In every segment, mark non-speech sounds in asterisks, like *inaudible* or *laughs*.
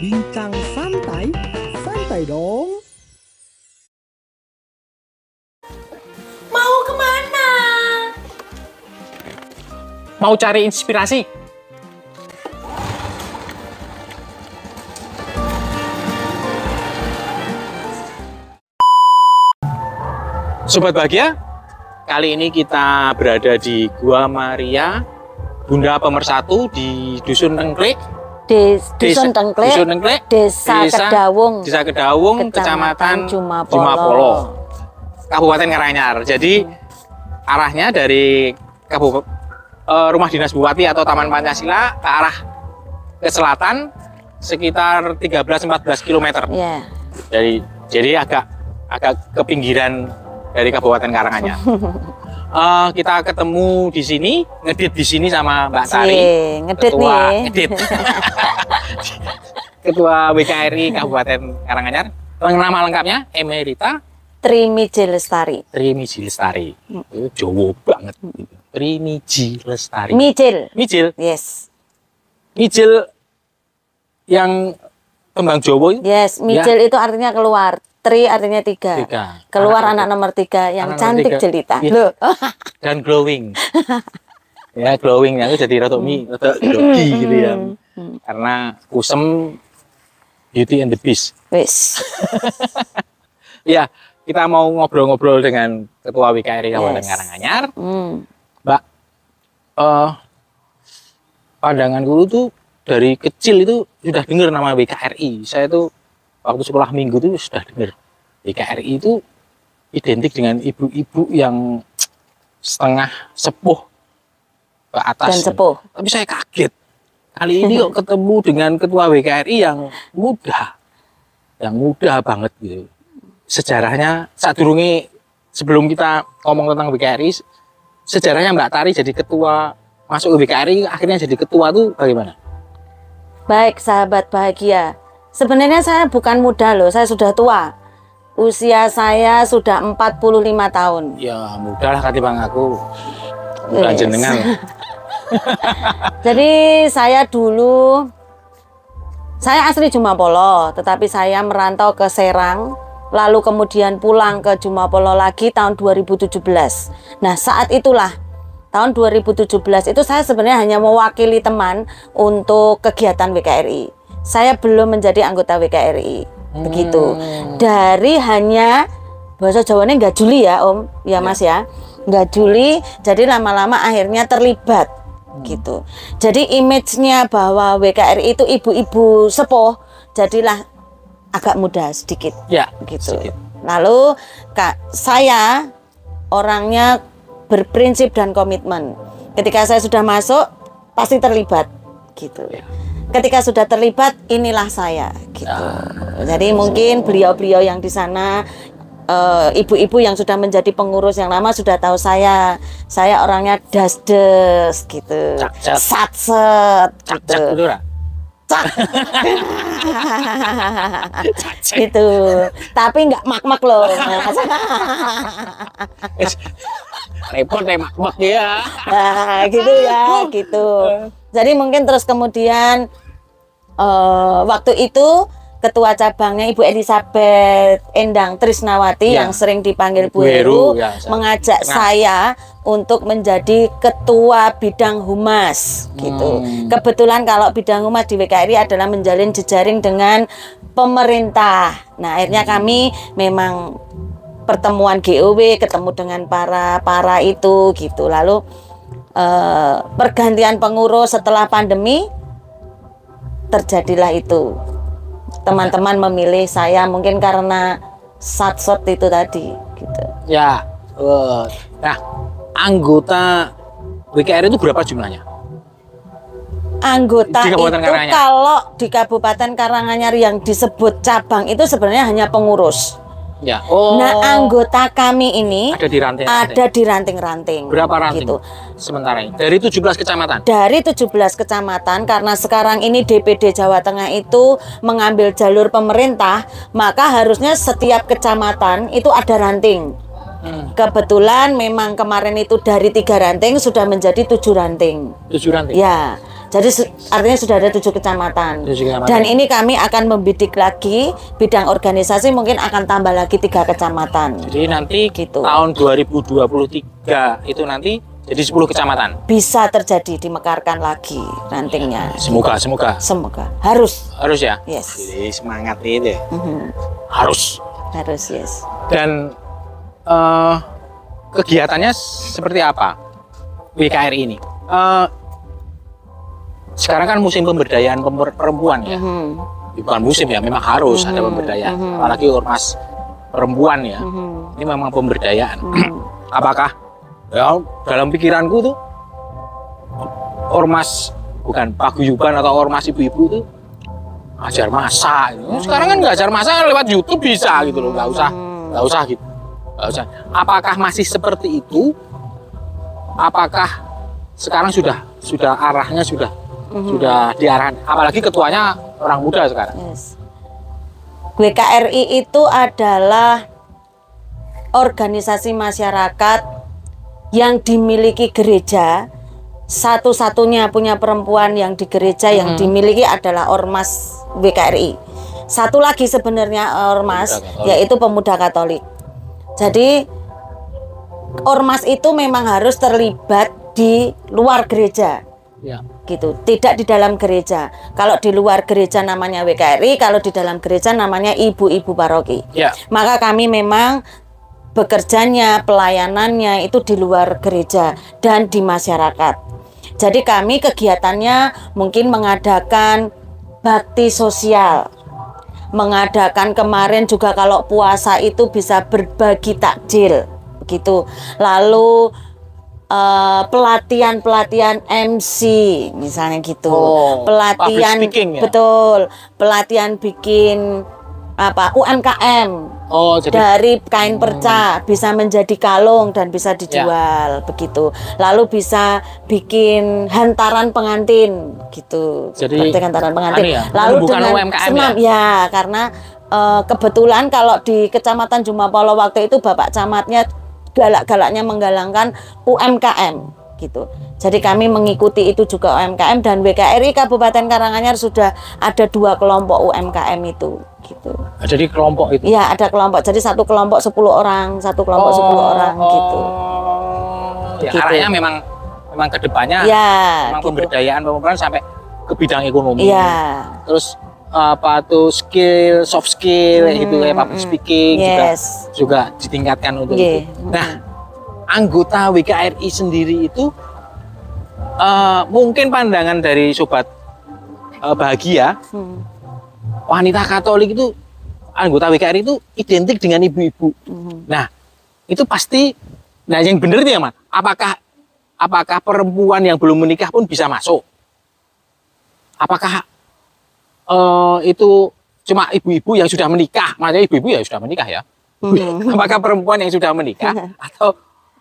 Bincang santai, santai dong. Mau ke mana? Mau cari inspirasi? Sobat bahagia, kali ini kita berada di Gua Maria, Bunda Pemersatu di Dusun Tengklek, Des, Desa- Dusun Tengklek, Dusun Tengklek, Desa, Desa- Kedawung, Desa Kedawung, Kecamatan Jumapolo, Kabupaten Karanganyar. Jadi arahnya dari Kabupaten Rumah Dinas Bupati atau Taman Pancasila ke arah ke selatan sekitar 13-14 km. Ya. Jadi jadi agak agak ke pinggiran dari Kabupaten Karanganyar. *laughs* Eh, kita ketemu di sini, ngedit di sini sama Mbak. Cie, ngedit Ketua nih. ngedit. *laughs* Ketua WKRI Kabupaten Karanganyar. Nama lengkapnya Emerita Trimiji Lestari. Trimiji Lestari. Itu Jowo banget. Trimiji Lestari. Mijil. Mijil, Yes. Mijil yang kembang itu Yes, Mijil itu artinya keluar. Tri artinya tiga. Ya. Tiga. Keluar Anak anak, nomor tiga yang Anak cantik tiga. jelita. Iya. Loh. *laughs* dan glowing. *laughs* ya glowingnya itu jadi rada mi, rada grogi gitu ya. Hmm. Karena kusem Beauty and the Beast. Wis. *laughs* Ya, kita mau ngobrol-ngobrol dengan Ketua WKRI Kabupaten Yes. Karanganyar, Hmm. Mbak. Eh pandanganku itu dari kecil itu sudah dengar nama WKRI. Saya itu waktu sekolah minggu itu sudah dengar WKRI itu identik dengan ibu-ibu yang setengah sepuh ke atas. Dan sepuh. Tapi saya kaget. Kali ini kok ketemu dengan ketua WKRI yang muda. Yang muda banget gitu. Sejarahnya saat durungi sebelum kita ngomong tentang WKRI, sejarahnya Mbak Tari jadi ketua masuk ke WKRI akhirnya jadi ketua tuh bagaimana? Baik, sahabat bahagia. Sebenarnya saya bukan muda loh, saya sudah tua. Usia saya sudah 45 tahun. Ya mudah lah katimbang aku. Bukan Yes. jenengan. *laughs* Jadi saya dulu saya asli Jumapolo, tetapi saya merantau ke Serang, lalu kemudian pulang ke Jumapolo lagi tahun 2017. Nah, saat itulah tahun 2017 itu saya sebenarnya hanya mewakili teman untuk kegiatan WKRI. Saya belum menjadi anggota WKRI. Begitu. Dari hanya bahasa Jawanya nggak Juli ya, Om. Ya, Mas ya. Nggak Juli, jadi lama-lama akhirnya terlibat gitu. Jadi image-nya bahwa WKRI itu ibu-ibu sepuh, jadilah agak muda sedikit Ya, gitu. sedikit. Lalu Kak, saya orangnya berprinsip dan komitmen. Ketika saya sudah masuk, pasti terlibat gitu. Ya. Ketika sudah terlibat, inilah saya gitu. Ah. Jadi mungkin beliau-beliau yang di sana eh, ibu-ibu yang sudah menjadi pengurus yang lama sudah tahu saya. Saya orangnya das-des gitu. Sat-set gitu. *laughs* gitu. Tapi nggak mak-mak loh. Repot deh mak ya. Nah, gitu ya, gitu. Jadi mungkin terus kemudian eh, waktu itu ketua cabangnya Ibu Elizabeth Endang Trisnawati Ya. yang sering dipanggil Bu Heru, ya, saya mengajak kenal. saya untuk menjadi ketua bidang humas gitu. Hmm. Kebetulan kalau bidang humas di WKRI adalah menjalin jejaring dengan pemerintah. Nah, akhirnya kami memang pertemuan GOW ketemu dengan para para itu gitu. Lalu eh, pergantian pengurus setelah pandemi terjadilah itu. Teman-teman memilih saya mungkin karena satsot itu tadi gitu. Ya. eh, nah, anggota WKR itu berapa jumlahnya? Anggota Di Kabupaten itu kalau di Kabupaten Karanganyar yang disebut cabang itu sebenarnya hanya pengurus. Ya. Oh. Nah, anggota kami ini ada di rantai. ada di ranting-ranting. Berapa ranting? Gitu. Sementara ini dari 17 kecamatan. Dari 17 kecamatan karena sekarang ini DPD Jawa Tengah itu mengambil jalur pemerintah, maka harusnya setiap kecamatan itu ada ranting. Hmm. Kebetulan memang kemarin itu dari tiga ranting sudah menjadi tujuh ranting. Tujuh ranting. Ya, Jadi artinya sudah ada tujuh kecamatan. Tujuh kecamatan. Dan ini kami akan membidik lagi bidang organisasi mungkin akan tambah lagi tiga kecamatan. Jadi nanti Gitu. tahun 2023 itu nanti jadi 10 kecamatan. Bisa terjadi dimekarkan lagi rantingnya. Semoga, semoga. Semoga harus Harus ya? Yes. Jadi semangat itu. Mhm. Harus. harus yes. Dan eh, kegiatannya seperti apa? WKRI ini. Eh, sekarang kan musim pemberdayaan perempuan ya. Mhm. Bukan musim ya, memang harus ada Mhm, pemberdayaan. mhm. Apalagi ormas perempuan ya. Mhm. Ini memang pemberdayaan. Mhm. *clears throat* Apakah ya dalam pikiranku tuh ormas bukan paguyuban atau ormas ibu-ibu tuh ajar masak. gitu. Sekarang kan nggak ajar masak lewat YouTube bisa gitu loh, nggak usah Hmm. nggak usah gitu. Nggak usah. Apakah masih seperti itu? Apakah sekarang sudah sudah arahnya sudah Mhm. sudah diarahkan? Apalagi ketuanya orang muda sekarang. Yes. WKRI itu adalah organisasi masyarakat yang dimiliki gereja. Satu-satunya punya perempuan yang di gereja yang dimiliki adalah ormas WKRI. Satu lagi sebenarnya ormas Pemuda yaitu pemuda Katolik. Jadi ormas itu memang harus terlibat di luar gereja Ya. gitu. Tidak di dalam gereja. Kalau di luar gereja namanya WKRI kalau di dalam gereja namanya ibu-ibu paroki. Ya. maka kami memang bekerjanya pelayanannya itu di luar gereja dan di masyarakat. Jadi kami kegiatannya mungkin mengadakan bakti sosial. Mengadakan kemarin juga kalau puasa itu bisa berbagi takjil. Begitu lalu eh, pelatihan-pelatihan MC misalnya gitu. Oh, pelatihan speaking ya? betul. Pelatihan bikin apa UMKM Oh, jadi dari kain perca bisa menjadi kalung dan bisa dijual begitu. Lalu bisa bikin hantaran pengantin gitu. Jadi, Seperti hantaran pengantin. anu ya, lalu bukan dengan UMKM senam ya karena eh, kebetulan kalau di kecamatan Jumapolo waktu itu bapak camatnya galak-galaknya menggalangkan UMKM gitu. Jadi kami mengikuti itu juga UMKM dan WKRI Kabupaten Karanganyar sudah ada dua kelompok UMKM itu gitu. jadi kelompok itu. Iya ada kelompok. Jadi satu kelompok 10 orang, satu kelompok 10 orang gitu. Ya, Gitu. arahnya memang memang ke depannya Iya, memang gitu. pemberdayaan perempuan sampai ke bidang ekonomi. Iya. Terus apa tuh skill, soft skill Hmm, gitu kayak public hmm. speaking juga Yes. juga ditingkatkan untuk Iya. itu. Nah, anggota WKRI sendiri itu eh, mungkin pandangan dari sobat eh, bahagia Hmm. wanita Katolik itu anggota WKRI itu identik dengan ibu-ibu. Mhm. Nah, itu pasti nah yang benar itu ya, Mas. Apakah apakah perempuan yang belum menikah pun bisa masuk? Apakah eh, itu cuma ibu-ibu yang sudah menikah? Maksudnya ibu-ibu ya sudah menikah ya. Mhm. *laughs* Apakah perempuan yang sudah menikah *laughs* atau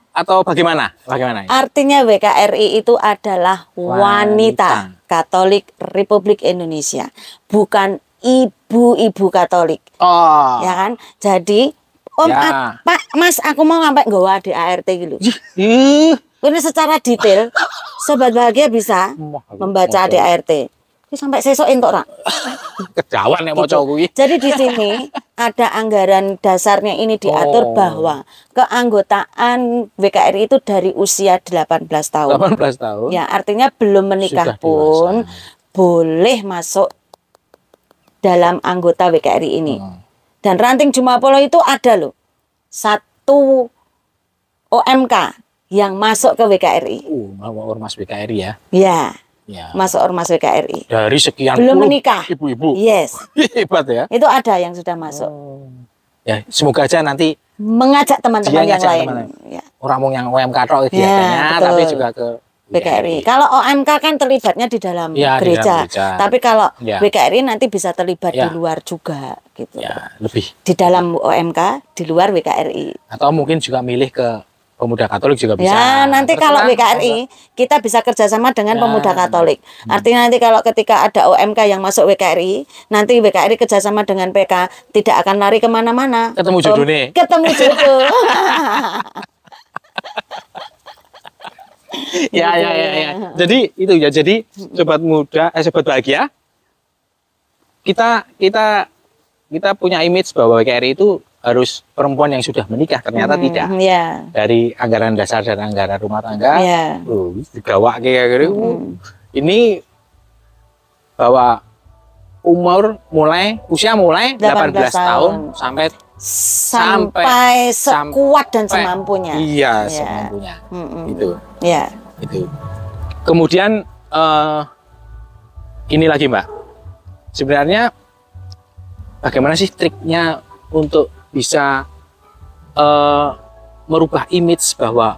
atau bagaimana? Bagaimana? Artinya WKRI itu adalah wanita, Wanita. Katolik Republik Indonesia, bukan ibu-ibu Katolik, Oh. ya kan? Jadi Om, Ya. a- Pak, Mas, aku mau ngampe nggawa di ART gitu. Ini secara detail, *laughs* sobat bahagia bisa membaca di ART. Sampai sesok entuk rak. Kejawan nek maca kuwi. Jadi di sini ada anggaran dasarnya ini diatur Oh. bahwa keanggotaan WKRI itu dari usia 18 tahun. 18 tahun. Ya, artinya belum menikah Sudah pun dewasa. boleh masuk dalam anggota WKRI ini. Hmm. Dan ranting Jumapolo itu ada loh. Satu OMK yang masuk ke WKRI. Uh, mau ormas WKRI ya. Ya, Ya. masuk ormas WKRI. Dari sekian Belum puluh menikah. ibu-ibu. Yes, *laughs* Hebat ya. itu ada yang sudah masuk. Ya, semoga aja nanti Mengajak teman-teman yang lain. teman-teman. Ya. orang yang UMK tok Ya, kegiatannya, tapi juga ke WKRI. Kalau OMK kan terlibatnya di dalam Ya, di gereja. dalam gereja. Tapi kalau Ya. WKRI nanti bisa terlibat di Ya. luar juga gitu. Ya, lebih. Di dalam OMK, di luar WKRI. Atau mungkin juga milih ke pemuda Katolik juga bisa. Ya, nanti kalau Terserah. WKRI kita bisa kerjasama dengan Ya. pemuda Katolik. Artinya nanti kalau ketika ada OMK yang masuk WKRI, nanti WKRI kerjasama dengan PK tidak akan lari ke mana-mana. Ketemu jodohnya. Ketemu jodoh. *laughs* ya, ya, ya, ya. Jadi itu ya. Jadi sobat muda, eh, sobat bahagia, kita kita kita punya image bahwa WKRI itu harus perempuan yang sudah menikah. Ternyata Hmm, tidak. Ya. Dari anggaran dasar dan anggaran rumah tangga, Ya. oh, digawak kayak gitu. Hmm. Ini bahwa umur mulai usia mulai 18, 18 tahun, tahun. sampai Sampai, sekuat dan semampunya. iya Ya. semampunya. Mm-mm. Itu. Ya. itu kemudian eh, ini lagi mbak sebenarnya bagaimana sih triknya untuk bisa eh, merubah image bahwa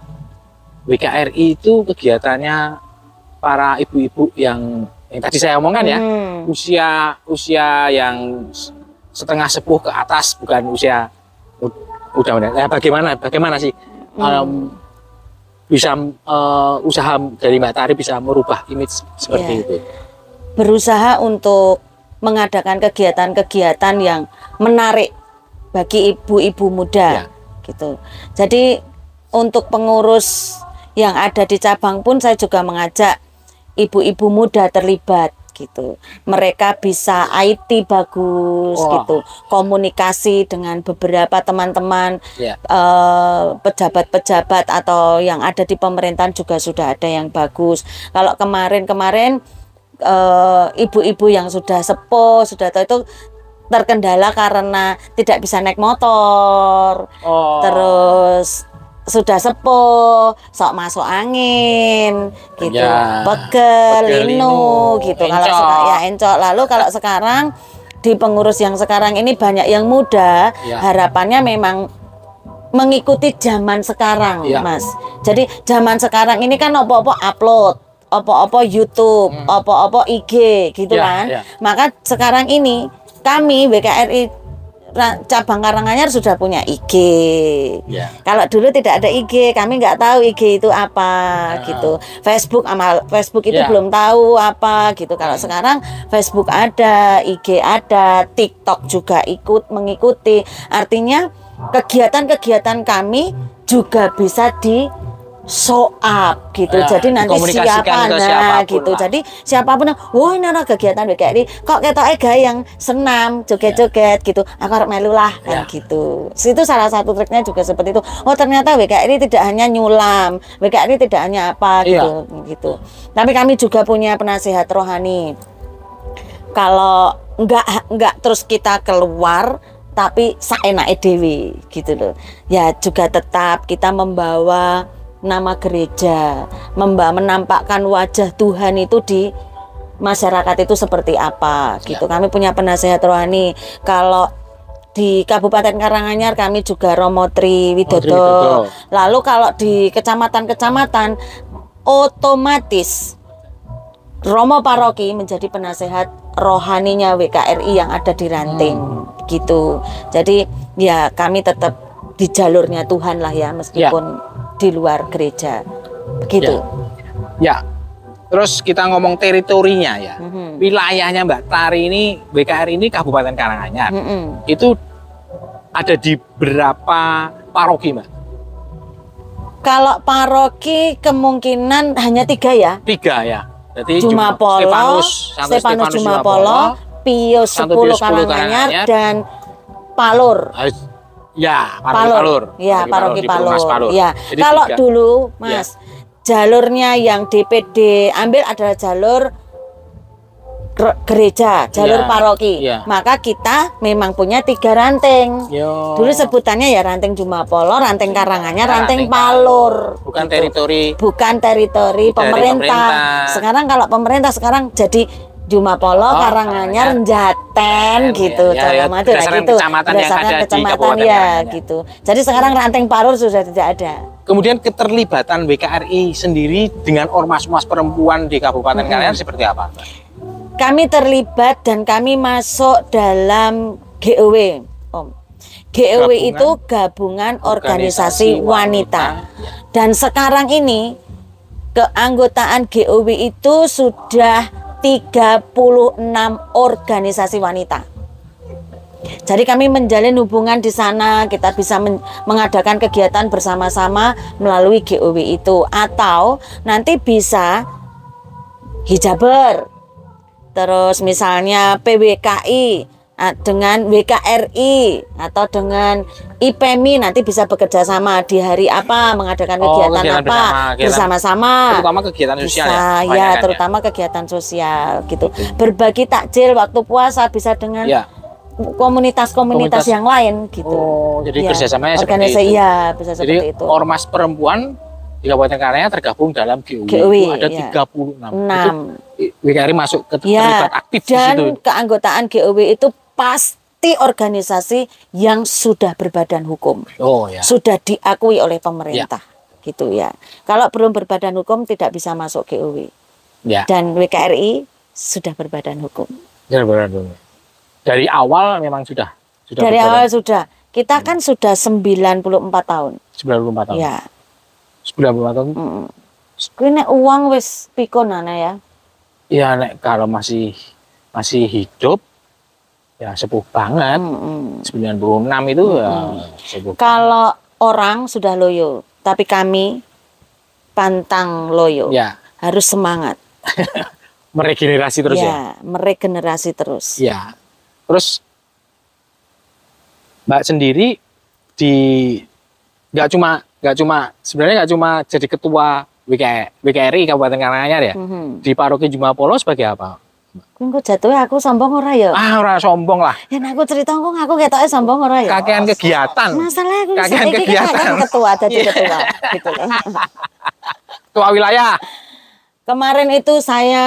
WKRI itu kegiatannya para ibu-ibu yang yang tadi saya omongkan ya Hmm. usia usia yang setengah sepuh ke atas bukan usia udah udah ya bagaimana bagaimana sih em, bisa eh, usaha dari Mbak Tari bisa merubah image seperti Ya. itu berusaha untuk mengadakan kegiatan-kegiatan yang menarik bagi ibu-ibu muda Ya. gitu. Jadi untuk pengurus yang ada di cabang pun saya juga mengajak ibu-ibu muda terlibat gitu. Mereka bisa IT bagus Wah. gitu, komunikasi dengan beberapa teman-teman ya eh, pejabat-pejabat atau yang ada di pemerintahan juga sudah ada yang bagus. Kalau kemarin-kemarin eh, ibu-ibu yang sudah sepuh sudah tahu itu terkendala karena tidak bisa naik motor, oh terus sudah sepuh, sok masuk angin, gitu, Ya, pegel, pegel, linu, linu, gitu. Kalau encok. seka- ya encok. Lalu kalau sekarang di pengurus yang sekarang ini banyak yang muda, Ya. harapannya memang mengikuti zaman sekarang, Ya. Mas. Jadi zaman sekarang ini kan opo-opo upload, opo-opo YouTube, opo-opo IG, gitu Ya, kan. ya. Maka sekarang ini kami BKRI cabang Karanganyar sudah punya IG. ya Kalau dulu tidak ada IG, kami nggak tahu IG itu apa Ah. gitu. Facebook amal Facebook itu Ya. belum tahu apa gitu. Kalau Hmm. sekarang Facebook ada, IG ada, TikTok juga ikut mengikuti. Artinya kegiatan-kegiatan kami juga bisa di show up gitu. Ya, Jadi nanti siapa nah gitu. lah. Jadi siapa pun yang, wah ini ada kegiatan BKRI, kok ketoknya gaya yang senam, joget-joget gitu. Aku harus melu lah kan Ya. gitu. Itu salah satu triknya juga seperti itu. Oh ternyata WKRI tidak hanya nyulam, WKRI tidak hanya apa gitu, gitu. Tapi kami juga punya penasihat rohani. Kalau nggak nggak terus kita keluar tapi seenaknya dewi gitu loh. Ya juga tetap kita membawa nama gereja, memba menampakkan wajah Tuhan itu di masyarakat itu seperti apa gitu. Kami punya penasehat rohani. Kalau di Kabupaten Karanganyar kami juga Romo Tri Widodo. Widodo. Lalu kalau di kecamatan-kecamatan otomatis Romo Paroki menjadi penasehat rohaninya WKRI yang ada di Ranting gitu. Jadi ya kami tetap di jalurnya Tuhan lah ya meskipun di luar gereja. Begitu. ya terus kita ngomong teritorinya ya Mhm. wilayahnya Mbak Tari ini WKRI ini Kabupaten Karanganyar Mm-mm. itu ada di berapa paroki Mbak Kalau paroki kemungkinan hanya tiga ya. tiga ya jadi Cuma Polo, Stefanus Santo Stefanus Stefanus Jumapolo, Pio Santo 10 Pio 10 Karanganyar dan Palur. Ya, paroki Palur. Ya, paroki di Perumas Palur. Ya. Jadi Kalau tiga. dulu, Mas, jalurnya yang DPD ambil adalah jalur ger- gereja, jalur Ya, paroki. ya. Maka kita memang punya tiga ranting. Yo. Dulu sebutannya ya ranting Jumapolo, ranting Karanganyar, Ya, ranting, ranting Palur. bukan gitu. teritori Bukan teritori pemerintah. pemerintah. Sekarang kalau pemerintah sekarang jadi Jumapolo, Oh, Karanganyar, Karanganyar. Jaten Ya, gitu, ya, ya, lah berdasarkan gitu. kecamatan yang Berdasarkan ada di kecamatan Kabupaten ya Karanganyar. gitu. Jadi sekarang ranting Palur sudah tidak ada. Kemudian keterlibatan WKRI sendiri dengan ormas-ormas perempuan di Kabupaten Mm-mm. Karanganyar seperti apa? Kami terlibat dan kami masuk dalam GOW, Om. GOW Gabungan itu gabungan organisasi, Organisasi wanita. Wanita. Dan sekarang ini keanggotaan GOW itu sudah 36 organisasi wanita. Jadi kami menjalin hubungan di sana, kita bisa men- mengadakan kegiatan bersama-sama melalui GOW itu atau nanti bisa hijaber. Terus misalnya PWKI dengan WKRI atau dengan IPMI nanti bisa bekerja sama di hari apa mengadakan Oh, kegiatan, kegiatan apa bersama, kegiatan- bersama. Terutama kegiatan sosial bisa, ya. ya, kebanyakan terutama kegiatan sosial gitu. Oke. Berbagi takjil waktu puasa bisa dengan Ya. komunitas-komunitas Komunitas. yang lain gitu. Oh, jadi Ya, kerjasamanya seperti itu. Iya, bisa Jadi seperti itu. ormas perempuan di Kabupaten Karanganyar tergabung dalam GOW, GOW, itu ada ya. 36. Enam. Itu WKRI masuk ke Ya, terlibat aktif di dan situ. keanggotaan GOW itu pasti organisasi yang sudah berbadan hukum, Oh ya. sudah diakui oleh pemerintah, gitu ya. Kalau belum berbadan hukum tidak bisa masuk GOW. Ya. Dan WKRI sudah berbadan hukum. Benar, benar, benar. Dari awal memang sudah sudah Dari berjalan awal sudah. Kita kan sudah 94 tahun. 94 tahun. Ya. 94 tahun. Mm. Kuwi nek uang wis pikun ana ya. Ya nek kalau masih masih hidup ya sepuh banget. Mm-mm. 96 itu ya sepuh. Kalau orang sudah loyo, tapi kami pantang loyo. Ya, Harus semangat. *laughs* meregenerasi terus ya. ya, meregenerasi terus. Ya. Terus Mbak sendiri di nggak cuma nggak cuma sebenarnya nggak cuma jadi ketua WK, WKRI Kabupaten Karanganyar ya. Mhm. Di Paroki Jumapolo sebagai apa? Kuwi engko jatuhe aku sombong ora ya? Ah, ora sombong lah. Ya nek aku cerita kok aku ketoke sombong ora ya? Kakean kegiatan. Masalah aku Kakean kegiatan. kakean ketua jadi ketua gitu loh. *laughs* Ketua wilayah. Kemarin itu saya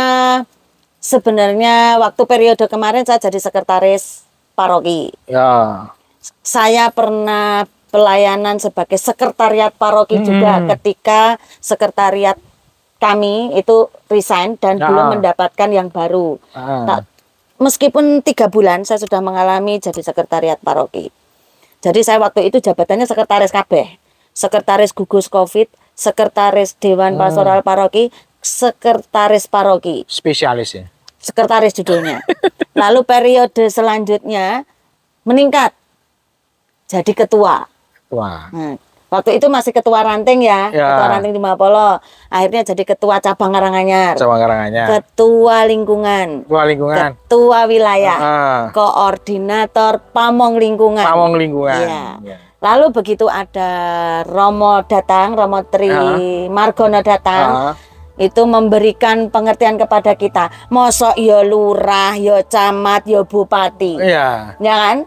sebenarnya waktu periode kemarin saya jadi sekretaris paroki. Ya. Saya pernah pelayanan sebagai sekretariat paroki juga Hmm. ketika sekretariat kami itu resign dan Ya. belum mendapatkan yang baru. Ah. Tak- meskipun tiga bulan saya sudah mengalami jadi sekretariat paroki. Jadi saya waktu itu jabatannya sekretaris kabeh, sekretaris gugus covid, sekretaris dewan Hmm. pastoral paroki, sekretaris paroki, Spesialis ya. sekretaris judulnya. *laughs* Lalu periode selanjutnya meningkat jadi ketua. Wah. Nah, waktu itu masih ketua ranting ya, Ya. ketua ranting di Mapolo. Akhirnya jadi ketua cabang Karanganyar, Sama Karanganyar. ketua lingkungan, Ketua lingkungan. ketua wilayah Ah. koordinator pamong lingkungan. Pamong lingkungan. Iya. Ya. Lalu begitu ada Romo datang, Romo Tri Margono datang, Ah. itu memberikan pengertian kepada kita. Mosok yo lurah, yo camat, yo bupati. Iya. Ya kan?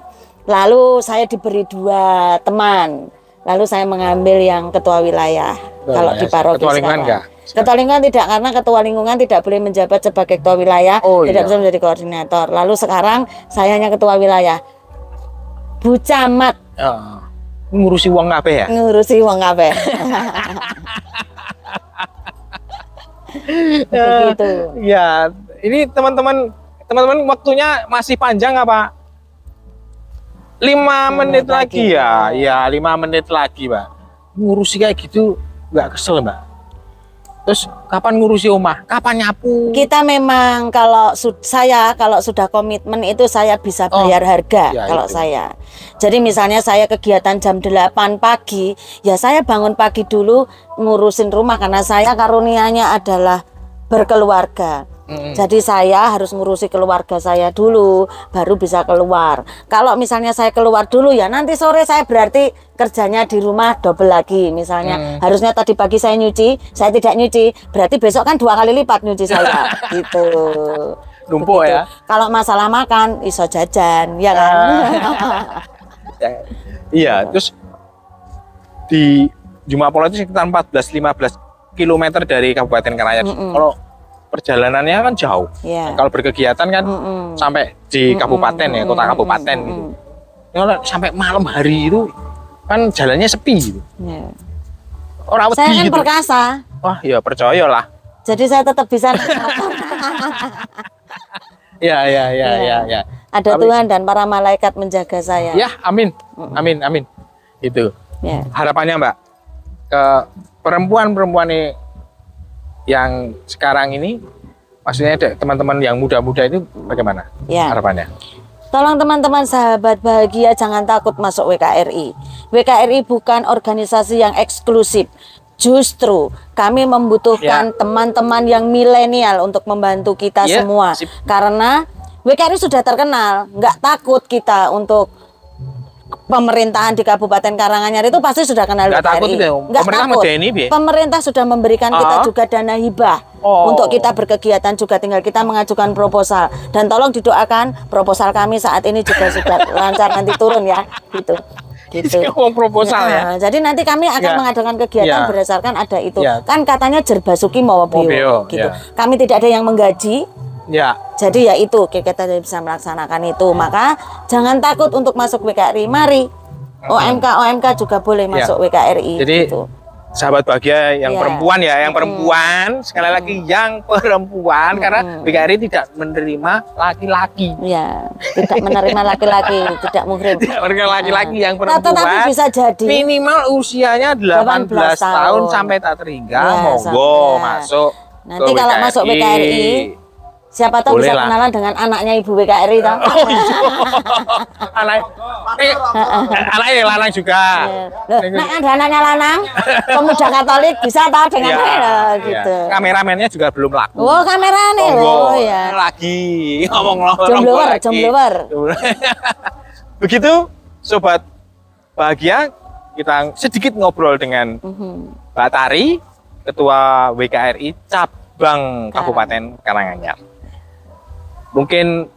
Lalu saya diberi dua teman. Lalu saya mengambil yang ketua wilayah. Ketua kalau wilayah. di paroki Ketua lingkungan sekarang. enggak? Ketua lingkungan tidak karena ketua lingkungan tidak boleh menjabat sebagai ketua wilayah, Oh, tidak iya. bisa menjadi koordinator. Lalu sekarang saya hanya ketua wilayah. Bu Camat Ah. Ngurusi uang kabeh ya? ngurusi wong kabeh. *laughs* Begitu. Ya, ini teman-teman teman-teman waktunya masih panjang apa? Lima menit menit lagi, lagi. ya, ya lima menit lagi, Mbak. Ngurusi kayak gitu nggak kesel, Mbak. Terus kapan ngurusi rumah? Kapan nyapu? Kita memang kalau su- saya kalau sudah komitmen itu saya bisa Oh, bayar harga ya kalau itu. saya. Jadi misalnya saya kegiatan jam 8 pagi, ya saya bangun pagi dulu ngurusin rumah karena saya karunianya adalah berkeluarga. Mm-mm. Jadi saya harus ngurusi keluarga saya dulu, baru bisa keluar. Kalau misalnya saya keluar dulu ya nanti sore saya berarti kerjanya di rumah double lagi. Misalnya Hmm. harusnya tadi pagi saya nyuci, saya tidak nyuci, berarti besok kan dua kali lipat nyuci saya. *laughs* gitu. Numpuk ya. Kalau masalah makan, iso jajan, ya kan? *laughs* Ya, Iya, terus di Jumapolo itu sekitar 14-15 km dari Kabupaten Karanganyar. Mm-mm. Kalau perjalanannya kan jauh. ya. Kalau berkegiatan kan Mm-mm. sampai di kabupaten ya, kota kabupaten mm-mm. gitu. Kalau sampai malam hari itu kan jalannya sepi gitu. Ya. Orang Saya kan gitu. perkasa, Wah, ya percaya lah. jadi saya tetap bisa. *laughs* Ya, ya, ya, Iya. ya, ya. Ada Tapi- Tuhan dan para malaikat menjaga saya. Ya, amin. Amin, amin. Itu Ya. harapannya, Mbak. Ke perempuan-perempuan nih yang sekarang ini maksudnya ada teman-teman yang muda-muda itu bagaimana Ya. harapannya? Tolong teman-teman sahabat bahagia jangan takut masuk WKRI. WKRI bukan organisasi yang eksklusif. Justru kami membutuhkan teman-teman yang milenial untuk membantu kita Ya, semua. sip. Karena WKRI sudah terkenal, nggak takut kita untuk pemerintahan di Kabupaten Karanganyar itu pasti sudah kenal Nggak takut itu ya? Nggak Pemerintah takut. Bi? Pemerintah sudah memberikan kita Ah. juga dana hibah Oh. untuk kita berkegiatan juga tinggal kita mengajukan proposal dan tolong didoakan proposal kami saat ini juga sudah *laughs* lancar nanti turun ya gitu gitu. Ngomong proposal ya. Nah, Jadi nanti kami akan Ya. mengadakan kegiatan Ya. berdasarkan ada itu. Ya. Kan katanya Jerbasuki Mawabeo Mawabeo, gitu. ya. Kami tidak ada yang menggaji. Ya, Jadi ya itu kita bisa melaksanakan itu. Maka jangan takut untuk masuk WKRI. Mari. OMK OMK juga boleh Ya. masuk WKRI Jadi gitu. sahabat bahagia yang Ya. perempuan ya, yang perempuan sekali lagi yang perempuan karena BKRI tidak menerima laki-laki. Ya, tidak menerima laki-laki, *laughs* tidak muhrim. Tidak menerima laki-laki yang Nah, perempuan. tetapi bisa jadi minimal usianya 18, 18 tahun tahun. sampai tak terhingga Ya, monggo sampai. masuk Nanti kalau masuk WKRI, siapa tahu Boleh bisa lah. kenalan dengan anaknya ibu WKRI toh. *laughs* Oh iya. anak eh, anaknya lanang juga. Loh, Nek ada anaknya lanang, *laughs* pemuda Katolik bisa tahu dengan Ya, saya ya. gitu. Kameramennya juga belum laku. Oh, kamera nih Monggo. loh ya. Lagi *laughs* ngomong ngomong Jomblower, jomblower. Begitu sobat bahagia kita sedikit ngobrol dengan Mhm. Mbak Tari, Ketua WKRI cabang Kabupaten Karanganyar. Mungkin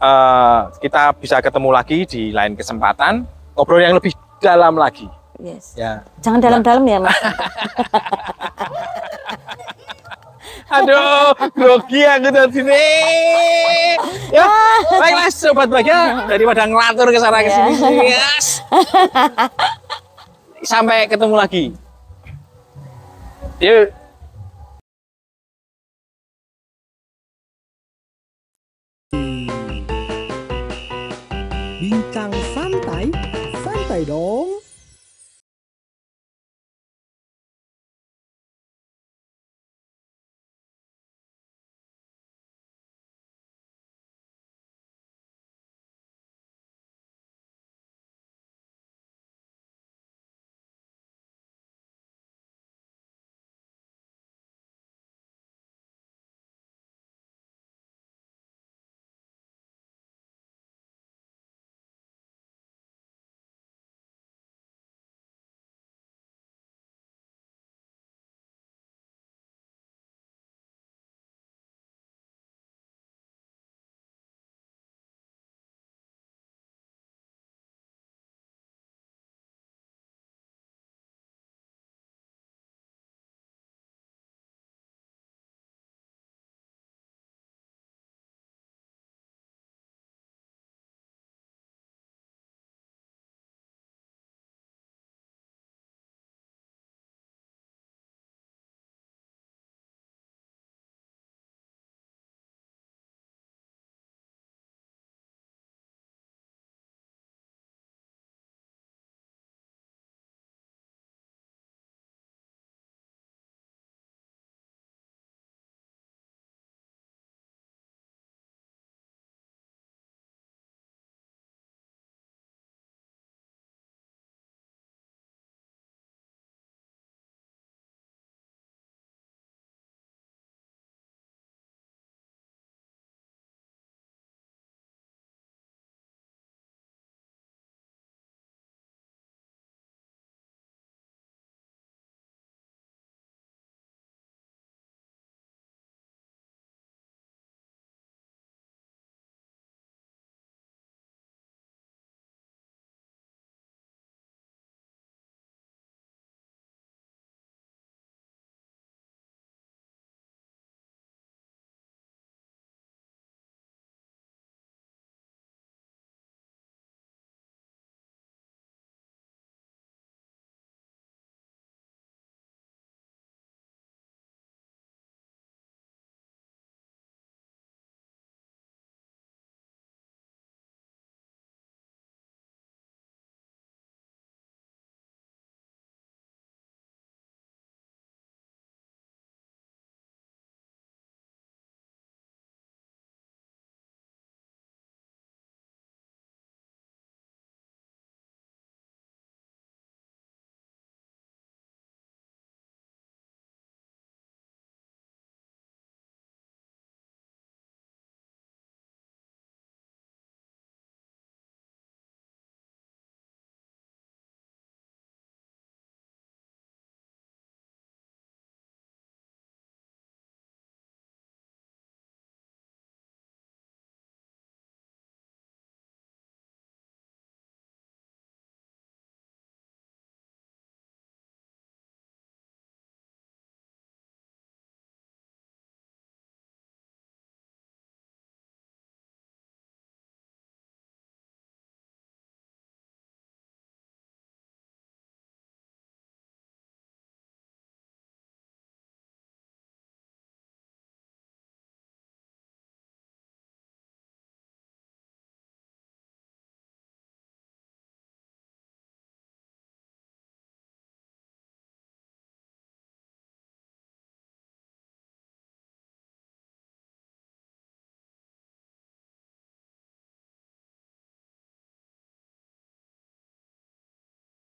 eh, kita bisa ketemu lagi di lain kesempatan ngobrol yang lebih dalam lagi. Yes. Ya. Jangan dalam-dalam ya, Mas. *laughs* Aduh, grogi aku dari sini. Ya, baiklah sobat bahagia daripada ngelatur ke sana ke sini. Yes. Sampai ketemu lagi. Yuk. Bincang santai, santai dong.